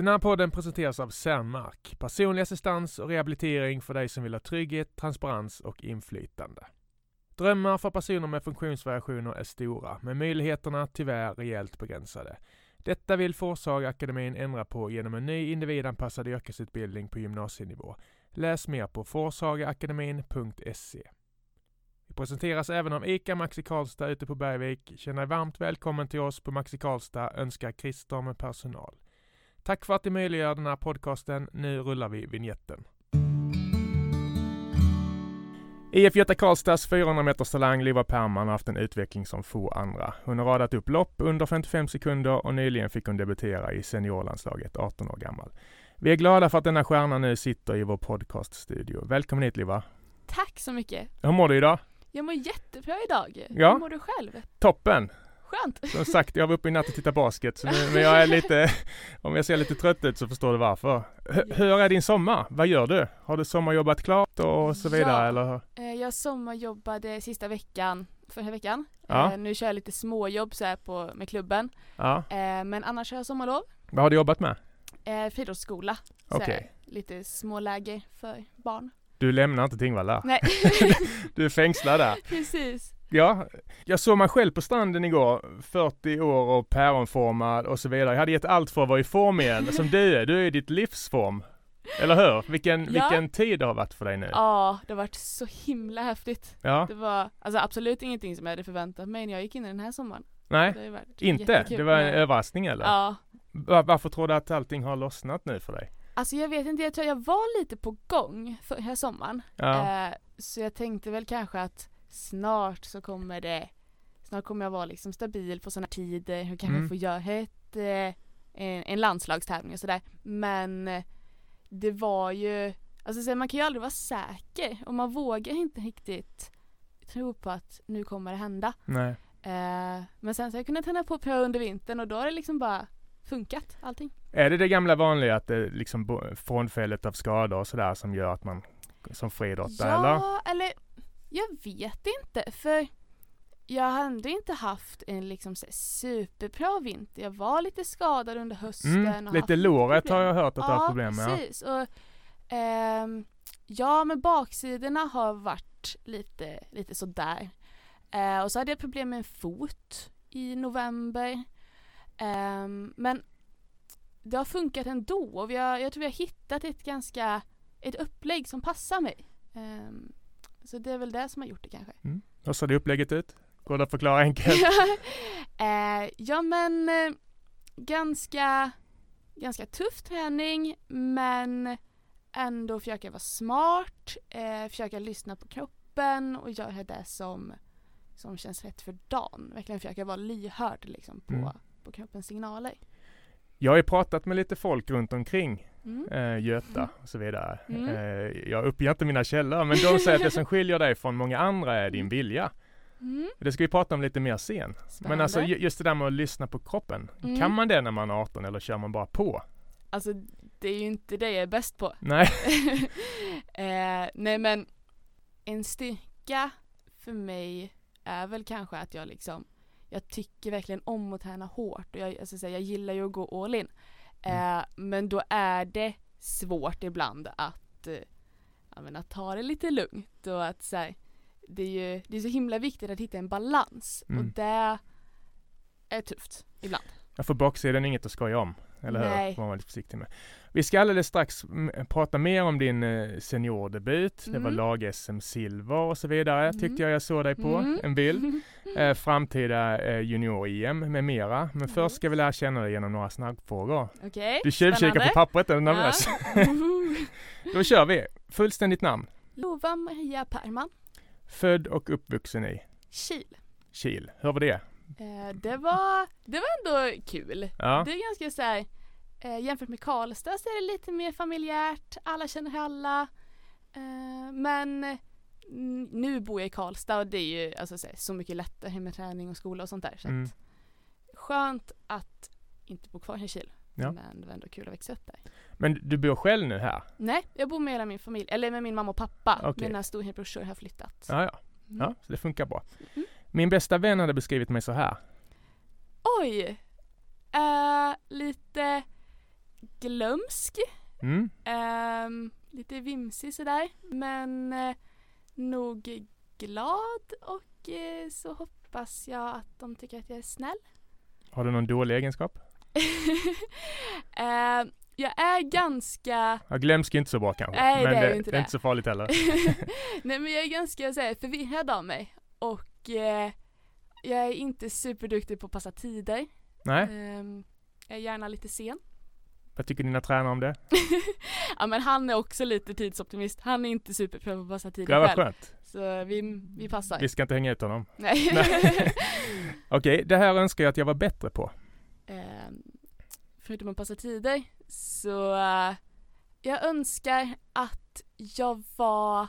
Den här podden presenteras av Cernmark, personlig assistans och rehabilitering för dig som vill ha trygghet, transparens och inflytande. Drömmar för personer med funktionsvariationer är stora, men möjligheterna tyvärr rejält begränsade. Detta vill Forshaga akademin ändra på genom en ny individanpassad yrkesutbildning på gymnasienivå. Läs mer på forshagaakademin.se. Vi presenteras även av ICA Maxi Karlstad ute på Bergvik. Känn dig varmt välkommen till oss på Maxi Karlstad, önskar Christer med personal. Tack för att du möjliggör den här podcasten. Nu rullar vi vignetten. IF Göta Karlstads 400 meters talang Liva Perman har haft en utveckling som få andra. Hon har radat upp lopp under 55 sekunder och nyligen fick hon debutera i seniorlandslaget 18 år gammal. Vi är glada för att denna stjärna nu sitter i vår podcaststudio. Välkommen hit Liva! Tack så mycket! Hur mår du idag? Jag mår jättebra idag. Ja. Hur mår du själv? Toppen! Skönt! Som sagt, jag var uppe i natt och tittade basket, så nu, men jag är lite, om jag ser lite trött ut så förstår du varför. H hur är din sommar? Vad gör du? Har du sommarjobbat klart och så vidare Ja. eller? Eh, Jag sommarjobbade sista veckan, förra veckan. Ja. Eh, Nu kör jag lite småjobb så här på, med klubben. Ja. Eh, Men annars har jag sommarlov. Vad har du jobbat med? Friidrottsskola. Okej. Lite småläger för barn. Du lämnar inte Tingvalla? Nej, Du är fängslad där? precis. Ja, jag såg mig själv på stranden igår, 40 år och päronformad och så vidare. Jag hade gett allt för att vara i form igen, som du är. Du är i ditt livsform. Eller hur? Vilken, Ja. vilken tid det har varit för dig nu. Ja, det har varit så himla häftigt. Ja, Det var alltså absolut ingenting som jag hade förväntat mig när jag gick in i den här sommaren. nej, Det inte? jättekul. Det var en överraskning eller? Ja, Va- Varför tror du att allting har lossnat nu för dig? Alltså jag vet inte, jag tror jag var lite på gång förra sommaren. Ja, Eh, så jag tänkte väl kanske att snart så kommer det, snart kommer jag vara liksom stabil på sådana tider och kanske Mm. få göra ett, eh, en, en landslagstävling och sådär. Men eh, det var ju, alltså så man kan ju aldrig vara säker och man vågar inte riktigt tro på att nu kommer det hända. nej. Eh, men sen så har jag kunnat tända på pröva under vintern och då har det liksom bara funkat allting. Är det det gamla vanliga att det är liksom frånfället av skador och sådär som gör att man som friidrottare eller? Ja, eller jag vet inte för jag har ändå inte haft en liksom superbra vinter. Jag var lite skadad under hösten. Mm, och lite låret har jag hört att du har problem med. Ja. precis. Och, ehm, ja, men baksidorna har varit lite, lite sådär. Eh, och så hade jag problem med en fot i november. Ehm, men det har funkat ändå och vi har, jag tror vi har hittat ett ganska, ett upplägg som passar mig. Ehm, så det är väl det som har gjort det kanske. Hur ser det upplägget ut? Går det att förklara enkelt? eh, ja men eh, ganska, ganska tuff träning men ändå försöka vara smart, eh, försöka lyssna på kroppen och göra det som, som känns rätt för dagen. Verkligen försöka vara lyhörd liksom, på, Mm. på kroppens signaler. Jag har ju pratat med lite folk runt omkring Mm. eh, Göta och så vidare. Mm. Eh, jag uppger inte mina källor, men de säger att det som skiljer dig från många andra är din vilja. Mm. Det ska vi prata om lite mer sen. Men Spännande. alltså ju- just det där med att lyssna på kroppen. Mm. Kan man det när man är 18 eller kör man bara på? Alltså det är ju inte det jag är bäst på. Nej. eh, nej men en styrka för mig är väl kanske att jag liksom jag tycker verkligen om att träna hårt och jag, alltså, jag gillar ju att gå all in. Eh, men då är det svårt ibland att, eh, ja, men att ta det lite lugnt och att så här, det är ju det är så himla viktigt att hitta en balans och Mm. det är tufft ibland. Ja, för baksidan är inget att skoja om. Eller hur? Nej. Får man vara lite försiktig med. Vi ska alldeles strax mm, prata mer om din eh, seniordebut. Det var Mm. lag-SM silver och så vidare. Mm. Tyckte jag jag såg dig på Mm. en bild. Eh, framtida eh, junior-EM med mera. Men Mm. först ska vi lära känna dig genom några snabbfrågor. Okej, Du tjuvkikar på pappret, är du nervös? Ja. Då kör vi! Fullständigt namn. Lova Maria Perman, Född och uppvuxen i Kil. Kil. Hur var det? Eh, det, var, det var ändå kul. Ja. Det är ganska så här, eh, jämfört med Karlstad så är det lite mer familjärt, alla känner alla. Eh, men nu bor jag i Karlstad och det är ju alltså, så, mycket lättare med träning och skola och sånt där. Så Mm. att, skönt att inte bo kvar i Kil. Ja. Men det var ändå kul att växa upp där. Men du bor själv nu här? Nej, jag bor med hela min familj, eller med min mamma och pappa. Okej. Mina storebrorsor har flyttat. Ja, ja. Mm. ja så det funkar bra. Mm. Min bästa vän hade beskrivit mig så här. Oj! Eh, lite glömsk, Mm. ehm, lite vimsig sådär, men eh, nog glad och eh, så hoppas jag att de tycker att jag är snäll. Har du någon dålig egenskap? Ehm, jag är ganska, Ja, glömsk är inte så bra kanske. Nej, men det är det, inte det är inte så farligt heller. nej men jag är ganska så här, förvirrad av mig och eh, jag är inte superduktig på att passa tider. Nej, Ehm, jag är gärna lite sen. vad tycker dina tränare om det? Ja men han är också lite tidsoptimist. Han är inte superbra på att passa tider Ja, vad själv. skönt. Så vi, vi passar. Vi ska inte hänga ut honom. Nej. Nej. Okej, det här önskar jag att jag var bättre på. Ehm, förutom att passa tider så eh, jag önskar att jag var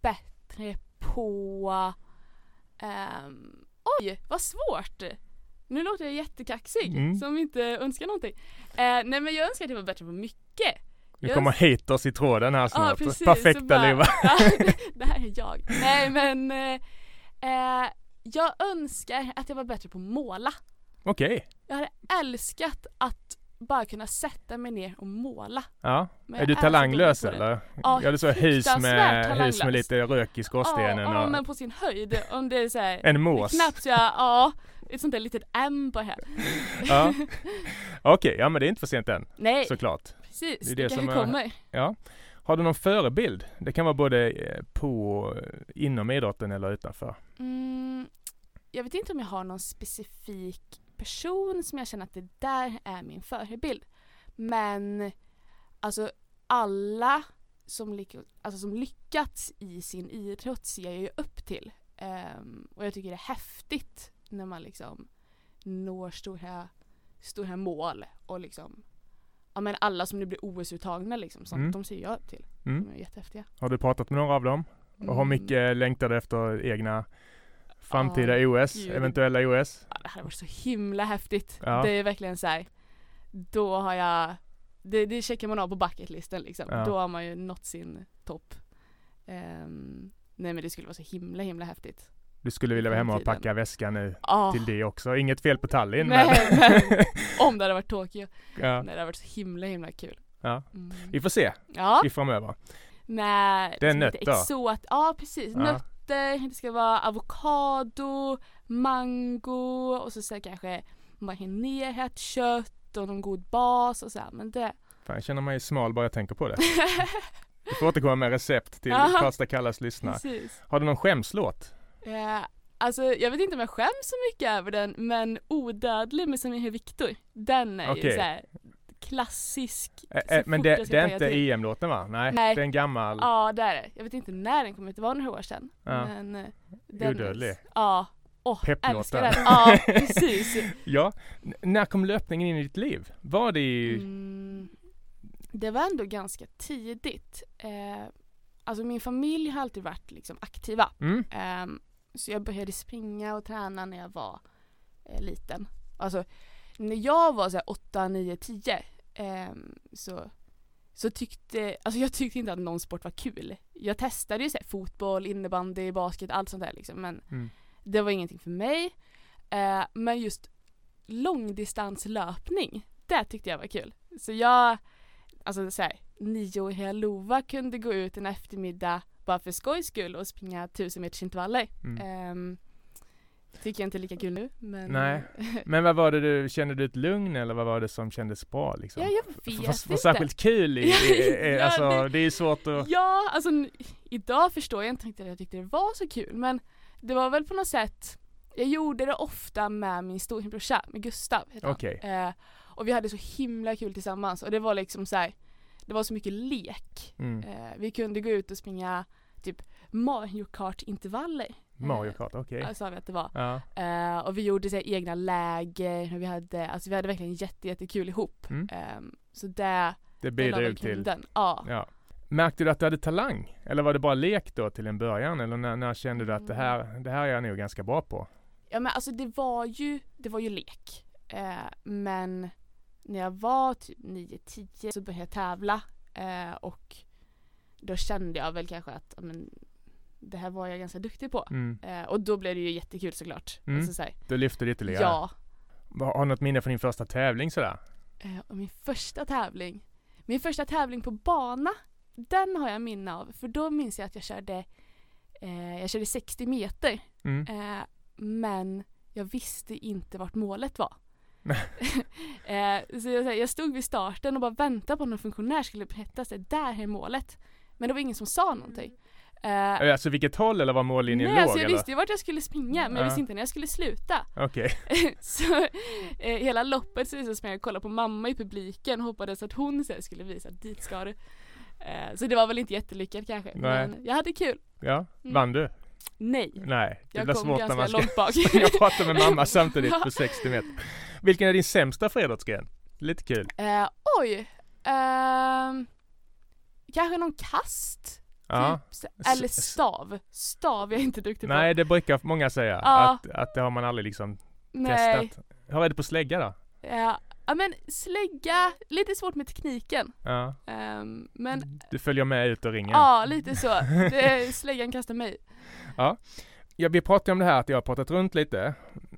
bättre på ehm, Oj, vad svårt! Nu låter jag jättekaxig Mm. som inte önskar någonting. Eh, nej men jag önskar att jag var bättre på mycket. Nu Jag kommer haters i tråden här snart. precis, så Perfekta bara- Liva. Det här är jag. Nej men eh, eh, jag önskar att jag var bättre på att måla. Okej. Jag hade älskat att bara kunna sätta mig ner och måla. Ja. Men Är du talanglös eller? Ja, det är så hus med, hus med lite rök i skorstenen Ja, ja, och men på sin höjd. Om det är så här, en mås. knappt jag, ja, ett sånt där litet M på här. Ja. Okej, ja men det är inte för sent än Nej, såklart. precis. det är Det, det som är- kommer. Ja. Har du någon förebild? Det kan vara både eh, på, inom idrotten eller utanför. Mm, jag vet inte om jag har någon specifik person som jag känner att det där är min förebild. Men alltså alla som, lyck- alltså, som lyckats i sin idrott ser jag ju upp till. Ehm, och jag tycker det är häftigt när man liksom når stora, stora mål och liksom Ja men alla som nu blir OS-uttagna liksom, sånt, Mm. de ser jag upp till. Mm. De är jättehäftiga. Har du pratat med några av dem? Och Mm. mycket längtar du efter egna framtida Ja, OS, gud. eventuella OS? Ja, det hade varit så himla häftigt. Ja. Det är verkligen så här. Då har jag, det, det checkar man av på bucketlisten liksom. Ja. Då har man ju nått sin topp. Ehm, nej men det skulle vara så himla himla häftigt. Du skulle vilja vara hemma och packa väskan nu Ah, till det också. Inget fel på Tallinn Nej, men... om det hade varit Tokyo. ja. Nej, det hade varit så himla himla kul. Ja. Mm. Vi får se Ja, i framöver. med Det är nötter. exot. Ja precis, Ja. nötter, det ska vara avokado, mango och så, så kanske marinerat kött och någon god bas och så här. Men det Fan, jag känner mig smal bara jag tänker på det. Du får återkomma med recept till. Karlstad kallas lyssnare. Har du någon skämslåt? Eh, alltså jag vet inte om jag skäms så mycket över den men Odödlig med Samir Viktor, den är Okej. ju såhär klassisk. Ä- så ä, men det, det är inte. EM-låten va? Nej, Nej. det är en gammal. Ja det är det. Jag vet inte när den kom ut, det var några år sedan. Ja. Men eh, den Odödlig. Ja. Åh, Pepplåten. Ja, precis. Ja, N- när kom löpningen in i ditt liv? Var det i... Mm, det var ändå ganska tidigt. Eh, alltså min familj har alltid varit liksom aktiva. Mm? Ehm, så jag började springa och träna när jag var eh, liten. Alltså när jag var så här 8, 9, 10 ehm, så, så tyckte, alltså jag tyckte inte att någon sport var kul. Jag testade ju så här, fotboll, innebandy, basket, allt sånt där liksom men Mm. det var ingenting för mig. Eh, men just långdistanslöpning, det tyckte jag var kul. Så jag, alltså så här, nioåriga Lova kunde gå ut en eftermiddag bara för skojs skull och springa tusen meters intervaller. Mm. Ehm, tycker jag inte är lika kul nu men Nej. Men vad var det du, kände du ett lugn eller vad var det som kändes bra liksom? Ja, jag vet för inte. särskilt kul i, Ja, alltså det- det är ju svårt att... Ja, alltså idag förstår jag inte riktigt att jag tyckte det var så kul men det var väl på något sätt jag gjorde det ofta med min storebrorsa, med Gustav heter han. Okej. Eh, och vi hade så himla kul tillsammans och det var liksom så här, det var så mycket lek. Mm. Eh, vi kunde gå ut och springa typ Mario Kart-intervaller. Mario Kart, okej. eh, Sa vi att det var. Ja. Eh, och vi gjorde så här, egna läger, och vi hade, alltså vi hade verkligen jätte, jättekul ihop. Mm. Ehm, så det, Det bidrog till... Ja. Ja. Märkte du att du hade talang? Eller var det bara lek då till en början? Eller när, när kände du att det här, det här är jag nog ganska bra på? Ja men alltså det var ju, det var ju lek. Eh, men när jag var typ 9-10 så började jag tävla eh, och då kände jag väl kanske att men, det här var jag ganska duktig på. Mm. Eh, och då blev det ju jättekul såklart. Mm. Alltså, så här, Du lyfte det ytterligare? ja. Har du något minne från din första tävling sådär? Eh, min första tävling, min första tävling på bana, den har jag minne av. För då minns jag att jag körde, eh, jag körde 60 meter. Mm. Eh, men jag visste inte vart målet var. eh, så jag, jag stod vid starten och bara väntade på att någon funktionär skulle berätta att där är målet. Men det var ingen som sa någonting. Eh, Alltså vilket håll eller var mållinjen nej, låg? alltså jag eller? visste ju vart jag skulle springa men jag Ja. visste inte när jag skulle sluta. Okej. så eh, hela loppet så liksom sprang jag och kollade på mamma i publiken och hoppades att hon sen skulle visa att dit ska du. Eh, så det var väl inte jättelyckat kanske. Nej. Men jag hade kul. Ja, Mm. vann du? Nej. Nej, det Jag blir svårt när man ska långt bak. springa och prata med mamma samtidigt på 60 meter. Vilken är din sämsta friidrottsgren? Lite kul. Oj. Kanske någon kast? Ja. Typ, eller stav. Stav är jag inte duktig Nej, på. det brukar många säga. Ja. Att, att det har man aldrig liksom Nej. testat. Hur är det på slägga då? Ja, ja men slägga, lite svårt med tekniken. Ja. Ehm, men Du följer med ut ur ringen? ja, lite så. Det, släggan kastar mig. Ja, vi pratade om det här att jag har pratat runt lite.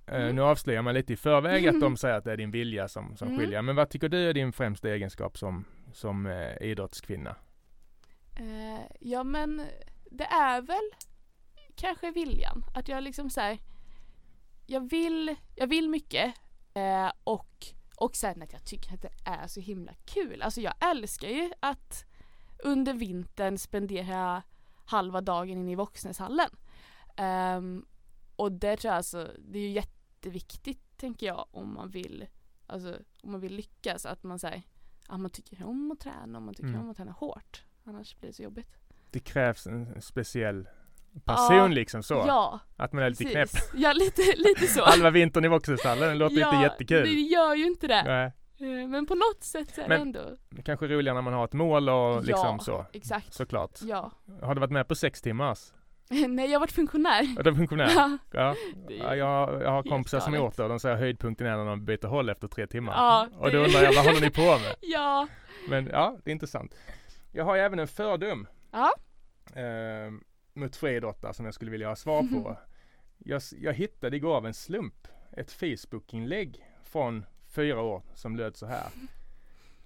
Eh, Mm. nu avslöjar man lite i förväg att de säger att det är din vilja som, som Mm. skiljer. Men vad tycker du är din främsta egenskap som, som eh, idrottskvinna? Eh, ja men det är väl kanske viljan. Att jag liksom så här, jag vill, jag vill mycket eh, och, och sen att jag tycker att det är så himla kul. Alltså jag älskar ju att under vintern spendera halva dagen inne i Voxnäshallen. Ehm, och det tror jag alltså, det är ju jätteviktigt tänker jag om man vill, alltså om man vill lyckas att man säger att man tycker om att träna och man tycker Mm. om att träna hårt. Annars blir det så jobbigt. Det krävs en speciell person Ja, liksom så? Ja, Att man är lite knäpp? precis. Ja, lite, lite så. Halva vintern i Voxenstallen, det låter ja, inte jättekul. Det gör ju inte det. Nej, Eh, Men på något sätt så är Men- det ändå, kanske är roligare när man har ett mål och liksom Ja. så. exakt. Såklart. Ja. Har du varit med på sex timmars? Nej, jag har varit funktionär. Är du funktionär? Ja, Ja. Är ja jag, jag har kompisar som har gjort det och de säger höjdpunkten är när de byter håll efter tre timmar. Ja, och då undrar jag, vad håller ni på med? ja. Men ja, det är intressant. Jag har ju även en fördom Ja. eh, mot friidrottare som jag skulle vilja ha svar på. Jag, jag hittade igår av en slump ett Facebook-inlägg från fyra år som löd så här.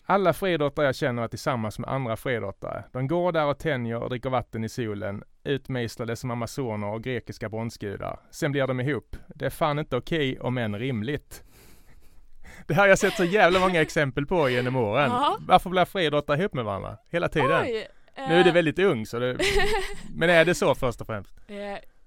Alla friidrottare jag känner är tillsammans med andra friidrottare. De går där och tänjer och dricker vatten i solen, utmejslade som amazoner och grekiska bronsgudar. Sen blir de ihop. Det är fan inte okej om än rimligt. Det här har jag sett så jävla många exempel på genom åren. Ja. Varför blir friidrottare ihop med varandra? Hela tiden. Oj. Nu är du eh, väldigt ung så det, Men är det så först och främst? eh,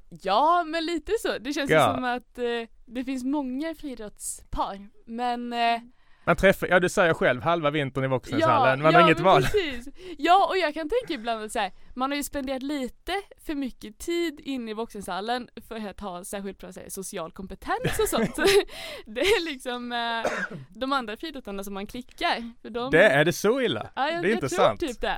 Ja, men lite så. Det känns Ja. som att eh, det finns många friidrottspar. Men eh, Man träffar, ja du säger själv, halva vintern i Voxnäshallen, man ja, har inget val. Precis. Ja, och jag kan tänka ibland att så här, man har ju spenderat lite för mycket tid inne i Voxnäshallen för att ha särskilt bra här, social kompetens och sånt. det är liksom eh, de andra friidrottarna som man klickar. För de, Det, är det så illa? ja, jag, det är jag inte tror sant. typ det.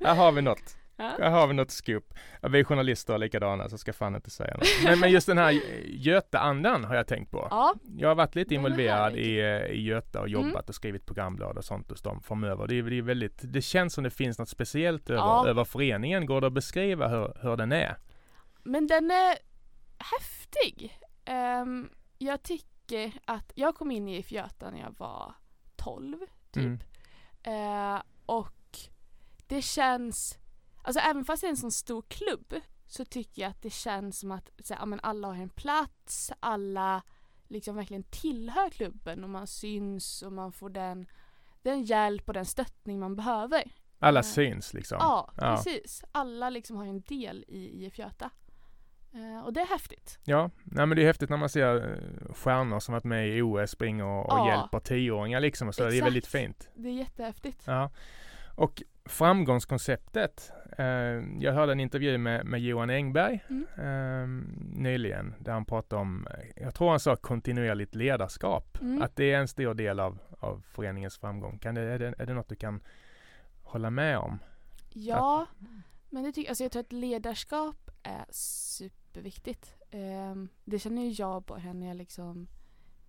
Här har vi något. Ja. Här har vi något scoop. Ja, vi journalister är likadana så ska fan inte säga något. Men, men just den här Göta-andan har jag tänkt på. ja, Jag har varit lite involverad i, eh, i Göta och jobbat Mm. och skrivit programblad och sånt hos dem framöver. Det är, det är väldigt, det känns som det finns något speciellt över, Ja. över föreningen. Går det att beskriva hur, hur den är? men den är häftig. Ehm, jag tycker att, jag kom in i IF Göta när jag var 12 typ. Mm. Eh, och det känns, alltså även fast det är en sån stor klubb så tycker jag att det känns som att så, här, alla har en plats, alla liksom verkligen tillhör klubben och man syns och man får den, den hjälp och den stöttning man behöver. Alla Ja. syns liksom. Ja, Ja. precis. Alla liksom har en del i IF Göta. Eh, och det är häftigt. Ja, nej men det är häftigt när man ser eh, stjärnor som varit med i OS springa och, och Ja. hjälper tioåringar liksom. och Så det är Exakt. väldigt fint. Det är jättehäftigt. Ja. Och framgångskonceptet. Eh, jag hörde en intervju med, med Johan Engberg Mm. eh, nyligen där han pratade om, eh, jag tror han sa kontinuerligt ledarskap. Mm. Att det är en stor del av, av föreningens framgång. Kan det, är, det, är det något du kan hålla med om? Ja, men det tycker alltså jag tror att ledarskap är superviktigt. Ehm, det känner ju jag bara när jag liksom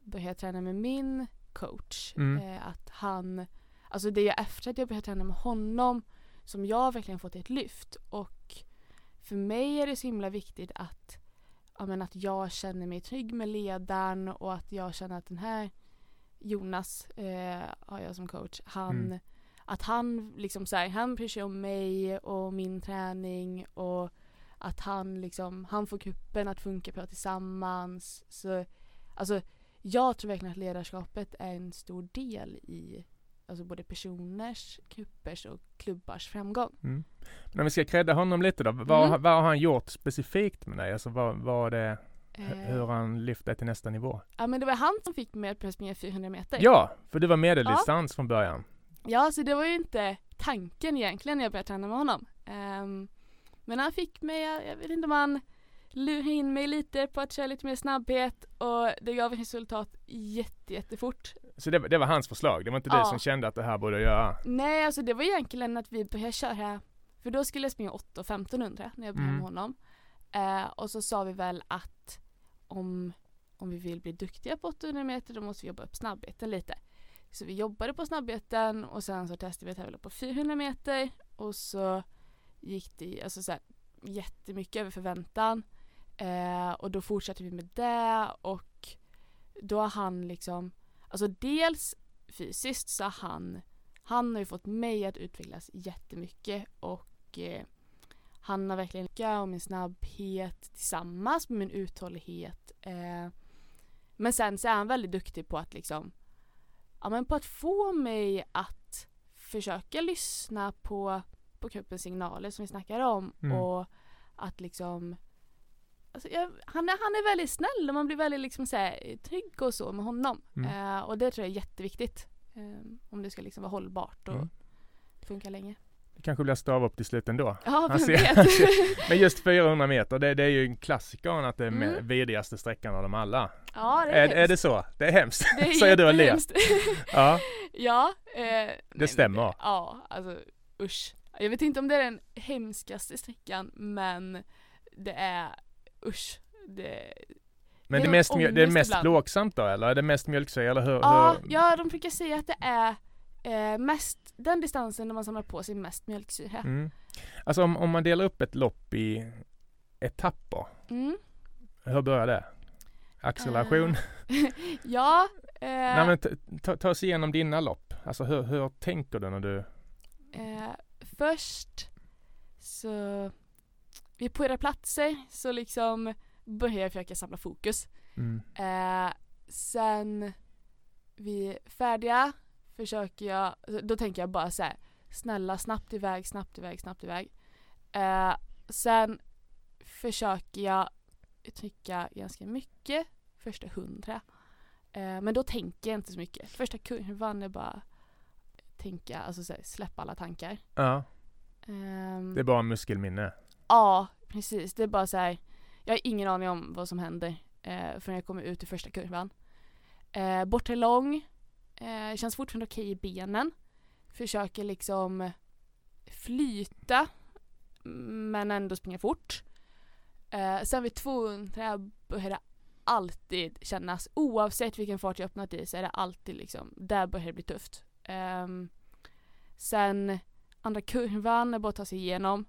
började träna med min coach. Mm. Eh, att han, alltså det är efter att jag började träna med honom som jag verkligen fått ett lyft. Och för mig är det så himla viktigt att, ja, men att jag känner mig trygg med ledaren och att jag känner att den här Jonas eh, har jag som coach. Han, Mm. Att han liksom så här, han bryr sig om mig och min träning och att han liksom, han får kuppen att funka bra tillsammans. Så alltså jag tror verkligen att ledarskapet är en stor del i alltså både personers, kuppers och klubbars framgång. Mm. Men om vi ska credda honom lite då. Vad, Mm. vad har han gjort specifikt med dig? Alltså vad, vad det, Eh, hur har han lyft dig till nästa nivå? Ja men det var han som fick mig att springa 400 meter. Ja, för du var medeldistans från början. Ja, så det var ju inte tanken egentligen när jag började träna med honom. Ehm, men han fick mig, jag, jag vet inte om han lurade in mig lite på att köra lite mer snabbhet och det gav resultat jätte, jättefort. Så det, var- det var hans förslag. Det var inte du Ja. som kände att det här borde jag göra. Nej, alltså det var egentligen att vi började köra, för då skulle jag springa 8 och 1500 när jag började Mm. med honom. Eh, och så sa vi väl att om, om vi vill bli duktiga på 800 meter då måste vi jobba upp snabbheten lite. Så vi jobbade på snabbheten och sen så testade vi att tävla på 400 meter och så gick det alltså så här, jättemycket över förväntan. Eh, och då fortsatte vi med det och då har han liksom, alltså dels fysiskt så har han, han har ju fått mig att utvecklas jättemycket och eh, han har verkligen lyckats och min snabbhet tillsammans med min uthållighet. Eh, men sen så är han väldigt duktig på att liksom, ja men på att få mig att försöka lyssna på, på kroppens signaler som vi snackar om Mm. och att liksom Alltså jag, han, är, han är väldigt snäll och man blir väldigt liksom så här, trygg och så med honom. Mm. Eh, och det tror jag är jätteviktigt. Eh, om det ska liksom vara hållbart och Mm. funka länge. Det kanske blir stav upp till slut ändå. Ja, Han vem ser- vet? Men just 400 meter, det, det är ju en klassiker att det är Mm. vidrigaste sträckan av dem alla. ja, det Är, är, är det så? Det är hemskt. Det är Säger du och ler. Ja, ja. Eh, nej, men stämmer. Ja, alltså usch. Jag vet inte om det är den hemskaste sträckan men det är usch. Det, men Det det, är mest, mjö- det är mest ibland. plågsamt då eller? Är det mest mjölksyra eller hur? ja, hur? ja, de brukar säga att det är eh, mest den distansen där man samlar på sig mest mjölksyra. Mm. Alltså om, om man delar upp ett lopp i etapper, Mm. hur börjar det? Acceleration? Ja. Eh, Nej men ta oss igenom dina lopp. Alltså hur, hur tänker du när du... Eh, först så vid på era platser så liksom börjar jag försöka samla fokus. Mm. Eh, sen vi är färdiga försöker jag, då tänker jag bara så här, snälla snabbt iväg, snabbt iväg, snabbt iväg. Eh, sen försöker jag trycka ganska mycket första hundra. Eh, men då tänker jag inte så mycket. Första kurvan är bara tänka, alltså så här, släppa alla tankar. Ja, Ehm, det är bara muskelminne. Ja, precis. Det är bara så här. Jag har ingen aning om vad som händer eh, förrän jag kommer ut i första kurvan. Eh, bortre lång. Eh, känns fortfarande okej i benen. Försöker liksom flyta men ändå springa fort. Eh, sen vid 200 börjar det alltid kännas, oavsett vilken fart jag öppnat i så är det alltid liksom, där börjar det bli tufft. Eh, sen andra kurvan är bara att ta sig igenom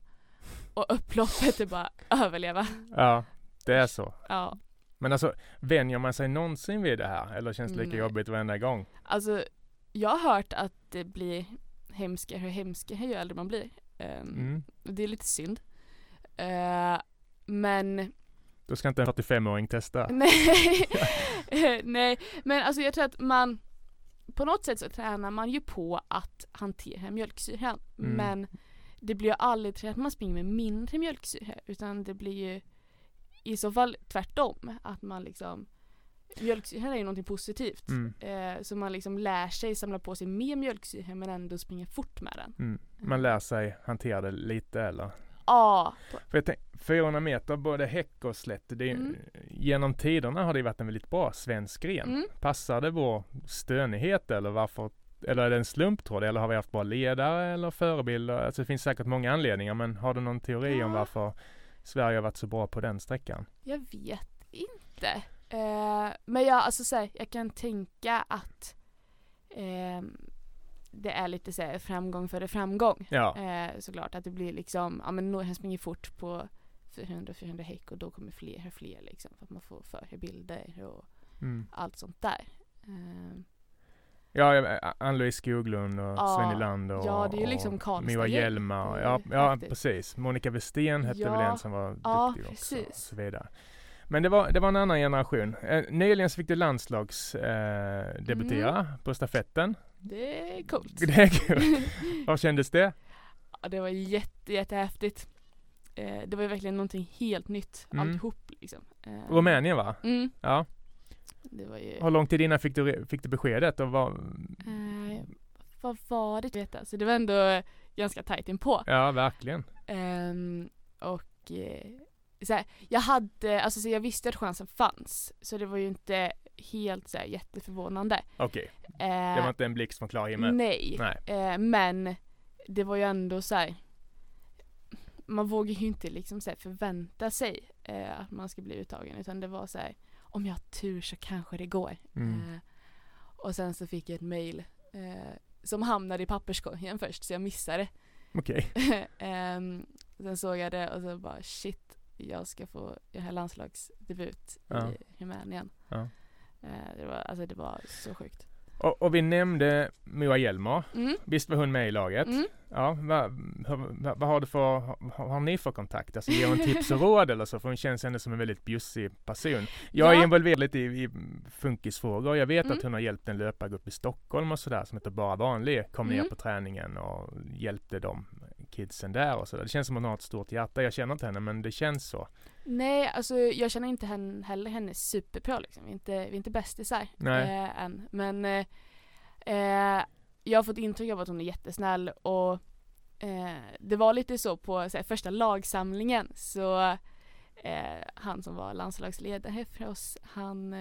och upploppet är bara överleva. Ja, det är så. Ja, Men alltså, vänjer man sig någonsin vid det här? Eller känns det lika Nej. jobbigt varenda gång? alltså jag har hört att det blir hemskare och hemskare ju äldre man blir. Ehm, Mm. Det är lite synd. Eh, men Då ska inte en 45-åring testa. nej, nej, men alltså jag tror att man på något sätt så tränar man ju på att hantera mjölksyran. Mm. Men det blir ju aldrig till att man springer med mindre mjölksyra utan det blir ju i så fall tvärtom. Att man liksom Mjölksyra är ju någonting positivt. Mm. Eh, så man liksom lär sig samla på sig mer mjölksyra men ändå springa fort med den. Mm. Man lär sig hantera det lite eller? Ja, För jag tänk, 400 meter, både häck och slätt, det är, Mm. genom tiderna har det varit en väldigt bra svensk gren. Mm. Passar det vår stönighet eller varför? Eller är det en slumptråd? Eller har vi haft bra ledare eller förebilder? Alltså det finns säkert många anledningar men har du någon teori om Ja. varför Sverige har varit så bra på den sträckan? jag vet inte. Eh, men jag, alltså, så här, jag kan tänka att ehm, det är lite så här, framgång före framgång. Ja, Eh, såklart att det blir liksom, ja men några springer fort på 400-400 häck och då kommer fler och fler liksom för att man får förebilder och mm. allt sånt där. Eh, Ja, Ann-Louise Skoglund och Ja, Sven Nylander och, ja, det är ju liksom och. Hjelmar. Det är Ja, ja precis. Monica Westin hette väl Ja, en som var ja, duktig också. precis. Och så vidare. Men det var, det var en annan generation. Eh, nyligen så fick du landslags eh, Mm. på stafetten. Det är coolt. Det är kul. Hur kändes det? Ja, det var jätte, jättehäftigt. Eh, det var ju verkligen någonting helt nytt Mm. alltihop liksom. Eh, Rumänien va? Mm, Ja. Ju... Hur lång tid innan fick du, fick du beskedet? Och var, Eh, vad var det? Vet jag. Så det var ändå ganska tajt inpå. ja, verkligen. Ehm, och eh, så här, jag hade, alltså så jag visste att chansen fanns. Så det var ju inte helt så här, jätteförvånande. Okej, Eh, det var inte en blixt från klar himmel. Nej. Nej. Eh, men det var ju ändå så här. Man vågar ju inte liksom så förvänta sig eh, att man ska bli uttagen utan det var så här. Om jag har tur så kanske det går. Mm. Eh, och sen så fick jag ett mail eh, som hamnade i papperskorgen först så jag missade Okej. um, Sen såg jag det och så bara shit, jag ska få göra landslagsdebut Ja. i Rumänien. Ja. Eh, det, var, alltså det var så sjukt. Och, och vi nämnde Moa Hjelmar. Mm. Visst var hon med i laget? Mm. Ja, vad, vad, vad har du för, har, har ni för kontakt? Alltså ger hon tips och råd eller så? För hon känns ändå som en väldigt bjussig person. Jag är Ja. involverad lite i, i funkisfrågor. Jag vet Mm. att hon har hjälpt en löpargrupp i Stockholm och sådär som heter Bara Vanlig. Kom ner Mm. på träningen och hjälpte dem kidsen där och sådär. Det känns som hon har ett stort hjärta. Jag känner inte henne men det känns så. Nej, alltså jag känner inte henne, heller henne superbra liksom. Vi är inte, vi är inte bästisar eh, än. Men eh, eh, jag har fått intryck av att hon är jättesnäll och eh, det var lite så på så här, första lagsamlingen så eh, han som var landslagsledare för oss han,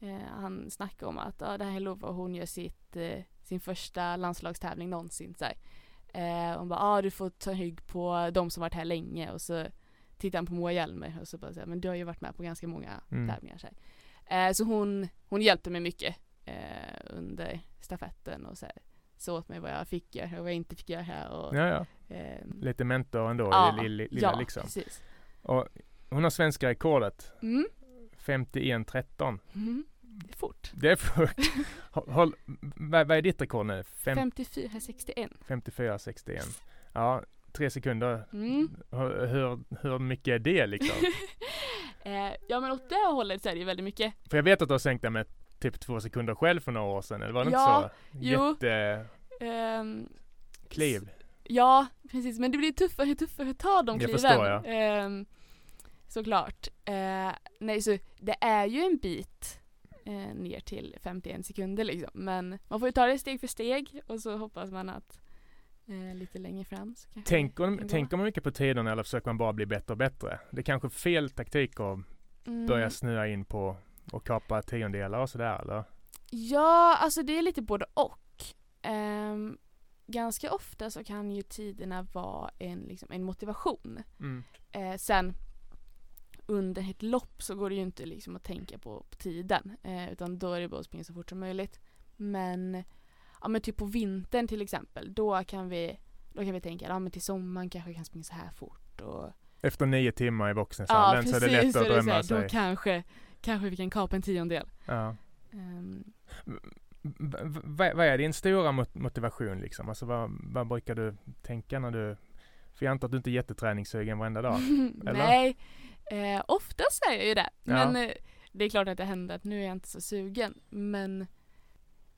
eh, han snackade om att ah, det här är Lova och hon gör sitt, eh, sin första landslagstävling någonsin. Så här. Eh, hon bara ah, du får ta hygg på de som varit här länge och så tittar han på Moa Hjelmer och så bara säger men du har ju varit med på ganska många Mm. tävlingar. Så, här. Eh, så hon, hon hjälpte mig mycket eh, under stafetten och så här, sa åt mig vad jag fick göra och vad jag inte fick göra. Och, Ja, ja. ehm, Lite mentor ändå Ja, i lilla, lilla ja, liksom. precis. Och hon har svenska rekordet. Mm. 51-13. Mm. Det är fort. Det är för... Håll, håll, vad, vad är ditt rekord nu? Fem, 54-61. 54-61. Ja, tre sekunder. Mm. Hur, hur, hur mycket är det liksom? eh, ja men åt det hållet så är det ju väldigt mycket. För jag vet att du har sänkt den med typ två sekunder själv för några år sedan. Eller var det Ja, inte så? jo. Jättekliv. Ehm, Ja, precis. Men det blir tuffare och tuffare att ta de Det kliven. förstår jag. Ehm, såklart. Eh, nej, så det är ju en bit eh, ner till 51 sekunder liksom. Men man får ju ta det steg för steg och så hoppas man att eh, lite längre fram så kanske Tänker, gå. tänker man mycket på tiderna eller försöker man bara bli bättre och bättre? Det är kanske fel taktik att Mm. börja snöa in på och kapa tiondelar och sådär eller? Ja, alltså det är lite både och. Ehm, ganska ofta så kan ju tiderna vara en, liksom, en motivation. Mm. Eh, sen under ett lopp så går det ju inte liksom att tänka på, på tiden eh, utan då är det bara att springa så fort som möjligt. Men, ja, men typ på vintern till exempel då kan vi, då kan vi tänka ja, men till sommaren kanske jag kan springa så här fort. Och, Efter nio timmar i ja Voxnäshallen så är det lätt att drömma sig. Då kanske, kanske vi kan kapa en tiondel. Ja. V- vad är din stora mot- motivation liksom? Alltså vad, vad brukar du tänka när du för jag antar att du inte är jätteträningssugen varenda dag? eller? Nej, eh, oftast är jag ju det. Ja. Men eh, det är klart att det händer att nu är jag inte så sugen. Men,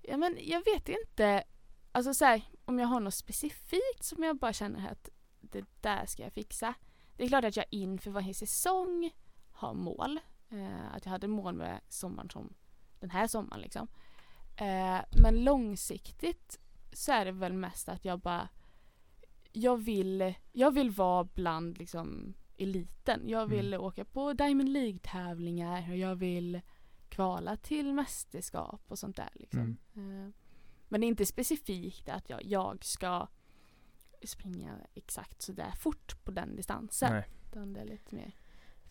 ja, men jag vet inte. Alltså så här, om jag har något specifikt som jag bara känner att det där ska jag fixa. Det är klart att jag inför varje säsong har mål. Eh, att jag hade mål med sommaren som den här sommaren liksom. Eh, men långsiktigt så är det väl mest att jag bara jag vill, jag vill vara bland liksom eliten. Jag vill åka på Diamond League-tävlingar och jag vill kvala till mästerskap och sånt där. Liksom. Eh, Men det är inte specifikt att jag, jag ska springa exakt så där fort på den distansen. Nej. Utan det är lite mer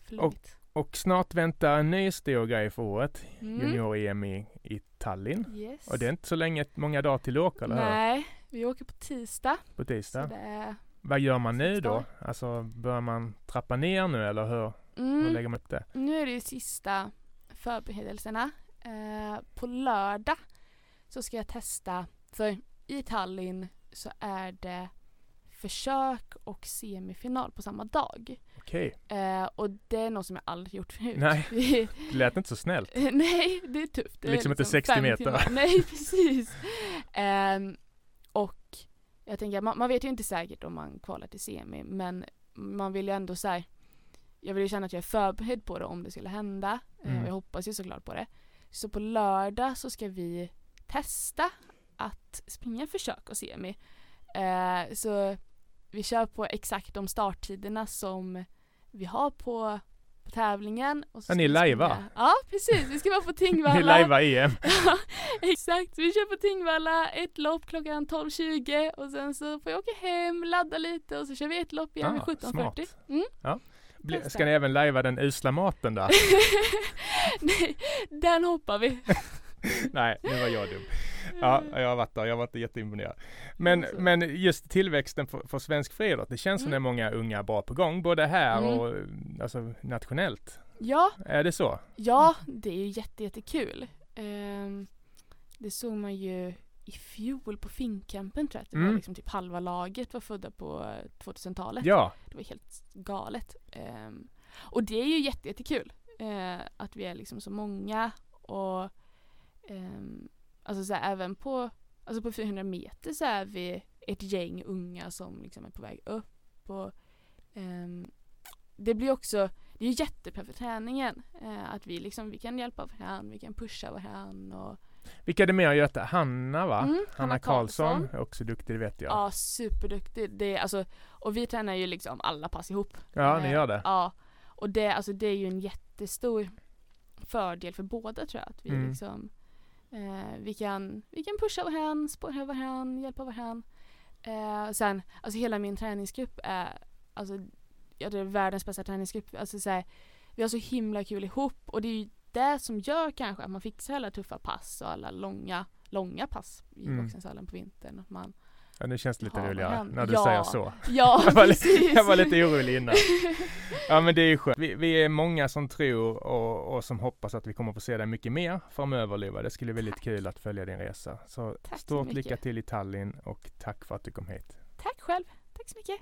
flummigt. Och snart väntar en ny stor grej för året. Mm. Junior-EM i, i Tallinn. Yes. Och det är inte så länge, många dagar till du åker, eller? Nej, vi åker på tisdag. På tisdag. är, Vad gör man nu då? Alltså börjar man trappa ner nu eller hur, hur mm, lägger man upp det? nu är det ju sista förberedelserna. Eh, på lördag så ska jag testa, för i Tallinn så är det försök och semifinal på samma dag. Okej. Eh, och det är något som jag aldrig gjort förut. Nej. Det lät inte så snällt. Nej, det är tufft. Det är Liksom inte 60 fem meter. timmar. Nej, precis. Och jag tänker, man, man vet ju inte säkert om man kvalar till semi, men man vill ju ändå så här, jag vill ju känna att jag är förberedd på det om det skulle hända. Eh, Mm. och jag hoppas ju såklart på det. Så på lördag så ska vi testa att springa försök och semi. Eh, så vi kör på exakt de starttiderna som vi har på, på tävlingen. Och så Ja, ni lajvar. Ja, precis. Vi ska vara på Ni Tingvalla. lajvar EM. Ja, exakt. Vi kör på Tingvalla, ett lopp klockan 12.20 och sen så får jag åka hem, ladda lite och så kör vi ett lopp igen Ah, vid 17.40. smart. Mm. Ja. Bli-. Ska ni även lajva den usla maten där? Nej, den hoppar vi. Nej, nu var jag dum. Ja, jag har varit där. Jag var inte jätteimponerad. Men, Alltså. men just tillväxten för, för svensk friidrott. Det känns som Mm. det är många unga bra på gång. Både här Mm. och alltså, nationellt. Ja, Är det så? ja, det är ju jätte, jättekul. Ehm, det såg man ju i fjol på Finnkampen tror jag att det var Mm. liksom typ halva laget var födda på eh, 2000-talet. Ja, Det var helt galet. Ehm, och det är ju jätte, jättekul eh, att vi är liksom så många och ehm, alltså så här, även på, alltså på 400 meter så är vi ett gäng unga som liksom är på väg upp och ehm, det blir också, det är jättebra för träningen eh, att vi liksom, vi kan hjälpa varandra, vi kan pusha varandra och vilka är det mer Göte? Hanna va? Mm, Hanna Karlsson. är Också duktig, det vet jag. Ja, superduktig. Det är, alltså, och vi tränar ju liksom alla pass ihop. Ja, ni Eh, gör det. Ja, och det, alltså, det är ju en jättestor fördel för båda tror jag. Att vi Mm. liksom eh, vi, kan, vi kan pusha varandra, spåra varandra, hjälpa varandra. Eh, sen, alltså hela min träningsgrupp är, alltså, jag tror det är världens bästa träningsgrupp. Alltså, så här, vi har så himla kul ihop och det är ju det som gör kanske att man fixar alla tuffa pass och alla långa, långa pass i Mm. Boxningshallen på vintern. Att man, Ja, nu känns det lite roligare när du Ja. säger så. ja, Jag var precis. Jag var lite orolig innan. Ja men det är ju skönt. Vi, vi är många som tror och, och som hoppas att vi kommer få se dig mycket mer framöver Lova. Det skulle bli väldigt Tack. kul att följa din resa. Så Tack så stort mycket. lycka till i Tallinn och tack för att du kom hit. Tack själv. Tack så mycket.